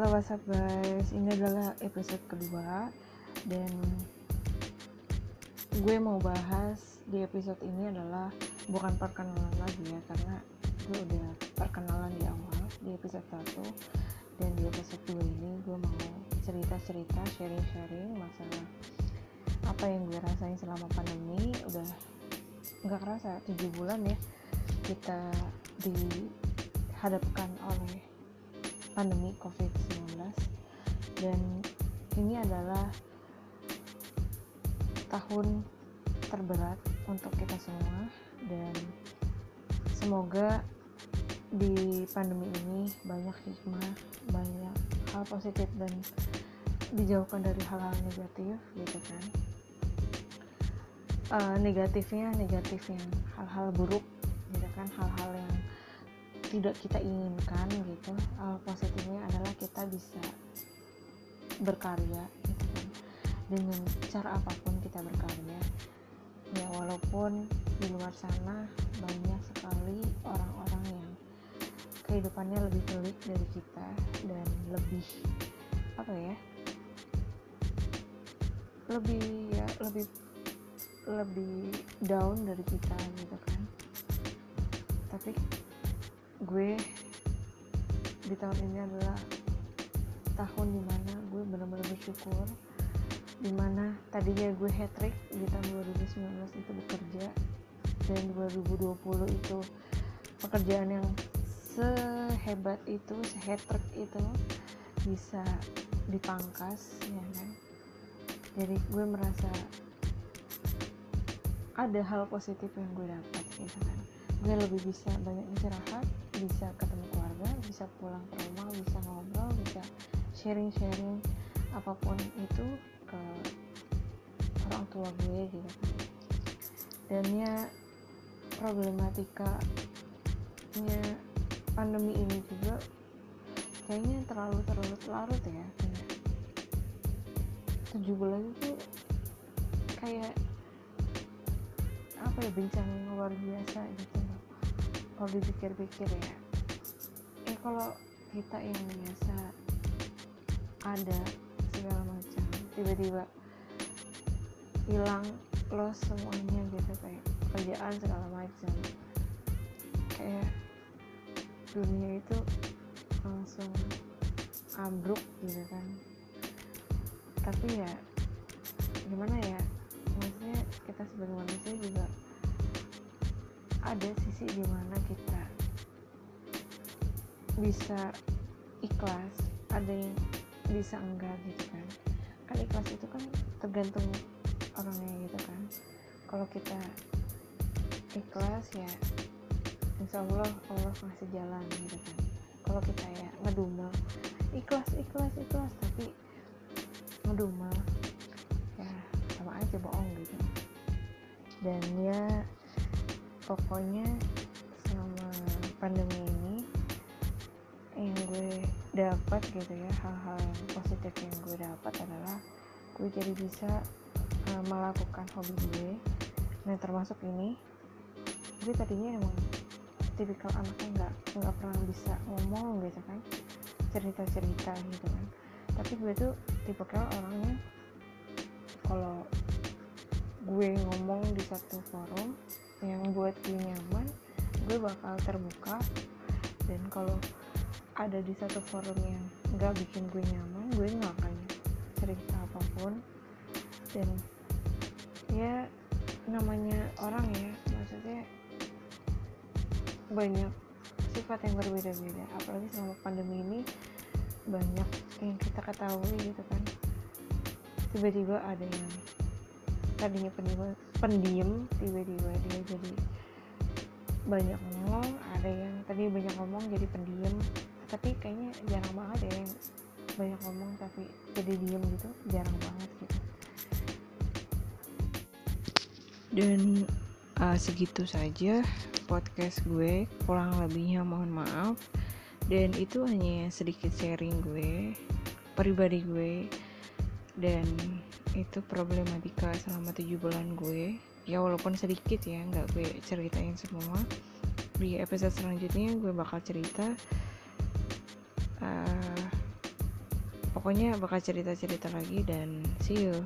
Halo WhatsApp guys, ini adalah episode kedua dan gue mau bahas di episode ini adalah bukan perkenalan lagi ya karena gue udah perkenalan di awal di episode 1 dan di episode 2 ini gue mau cerita-cerita sharing-sharing masalah apa yang gue rasain selama pandemi. Udah nggak kerasa 7 bulan ya kita dihadapkan oleh pandemi COVID-19 dan ini adalah tahun terberat untuk kita semua. Dan semoga di pandemi ini banyak hikmah, banyak hal positif dan dijauhkan dari hal-hal negatif gitu kan. Uh, negatifnya negatif yang hal-hal buruk gitu kan. Hal-hal yang tidak kita inginkan gitu hal positifnya adalah kita bisa berkarya gitu kan. Dengan cara apa pun kita berkarya. Ya walaupun di luar sana banyak sekali orang-orang yang kehidupannya lebih pelik dari kita dan lebih apa ya lebih ya lebih lebih down dari kita gitu kan. Tapi gue di tahun ini adalah tahun di mana gue benar-benar bersyukur di mana tadinya gue hat trick di tahun 2019 itu bekerja dan 2020 itu pekerjaan yang sehebat itu sehat trick itu bisa dipangkas ya kan? Jadi gue merasa ada hal positif yang gue dapat gitu kan? Gue lebih bisa banyak istirahat bisa ketemu keluarga bisa pulang ke rumah bisa ngobrol bisa sharing-sharing apa pun itu ke orang tua gue gitu. Dan ya problematika nya pandemi ini juga kayaknya terlalu terlalu larut ya. Tujuh bulan itu kayak apa ya bencana luar biasa gitu kalau dipikir-pikir ya. Eh kalau kita yang biasa ada segala macam tiba-tiba hilang los semuanya gitu kayak pekerjaan segala macam. Kayak dunia itu langsung ambruk gitu kan. Tapi ya gimana ya? Maksudnya kita sebagai manusia juga ada sisi di mana kita bisa ikhlas ada yang bisa enggak gitu kan. Kan ikhlas itu kan tergantung orangnya gitu kan. Kalau kita ikhlas ya insya Allah Allah masih jalan gitu kan. Kalau kita ya ngedumel ikhlas ikhlas ikhlas tapi ngedumel ya sama aja bohong gitu. Dan ya pokoknya selama pandemi ini yang gue dapat gitu ya hal-hal positif yang gue dapat adalah gue jadi bisa uh, melakukan hobi gue. Nah termasuk ini gue tadinya emang tipikal anaknya nggak nggak pernah bisa ngomong gitu kan cerita cerita gitu kan. Tapi gue tuh tipikal orangnya kalau gue ngomong di satu forum yang buat gue nyaman gue bakal terbuka. Dan kalau ada di satu forum yang nggak bikin gue nyaman gue nggak akan cerita apa pun. Dan ya namanya orang ya maksudnya banyak sifat yang berbeda-beda. Apalagi selama pandemi ini banyak yang kita ketahui gitu kan. Tiba-tiba ada yang tadinya pendiam tiba-tiba dia jadi banyak ngomong ada yang tadi banyak ngomong jadi pendiam. Tapi kayaknya jarang banget ya yang banyak ngomong tapi jadi diem gitu jarang banget gitu. Dan uh, segitu saja podcast gue kurang lebihnya mohon maaf. Dan itu hanya sedikit sharing gue pribadi gue dan itu problematika selama tujuh bulan gue. Ya walaupun sedikit ya nggak gue ceritain semua. Di episode selanjutnya gue bakal cerita uh, pokoknya bakal cerita-cerita lagi dan see you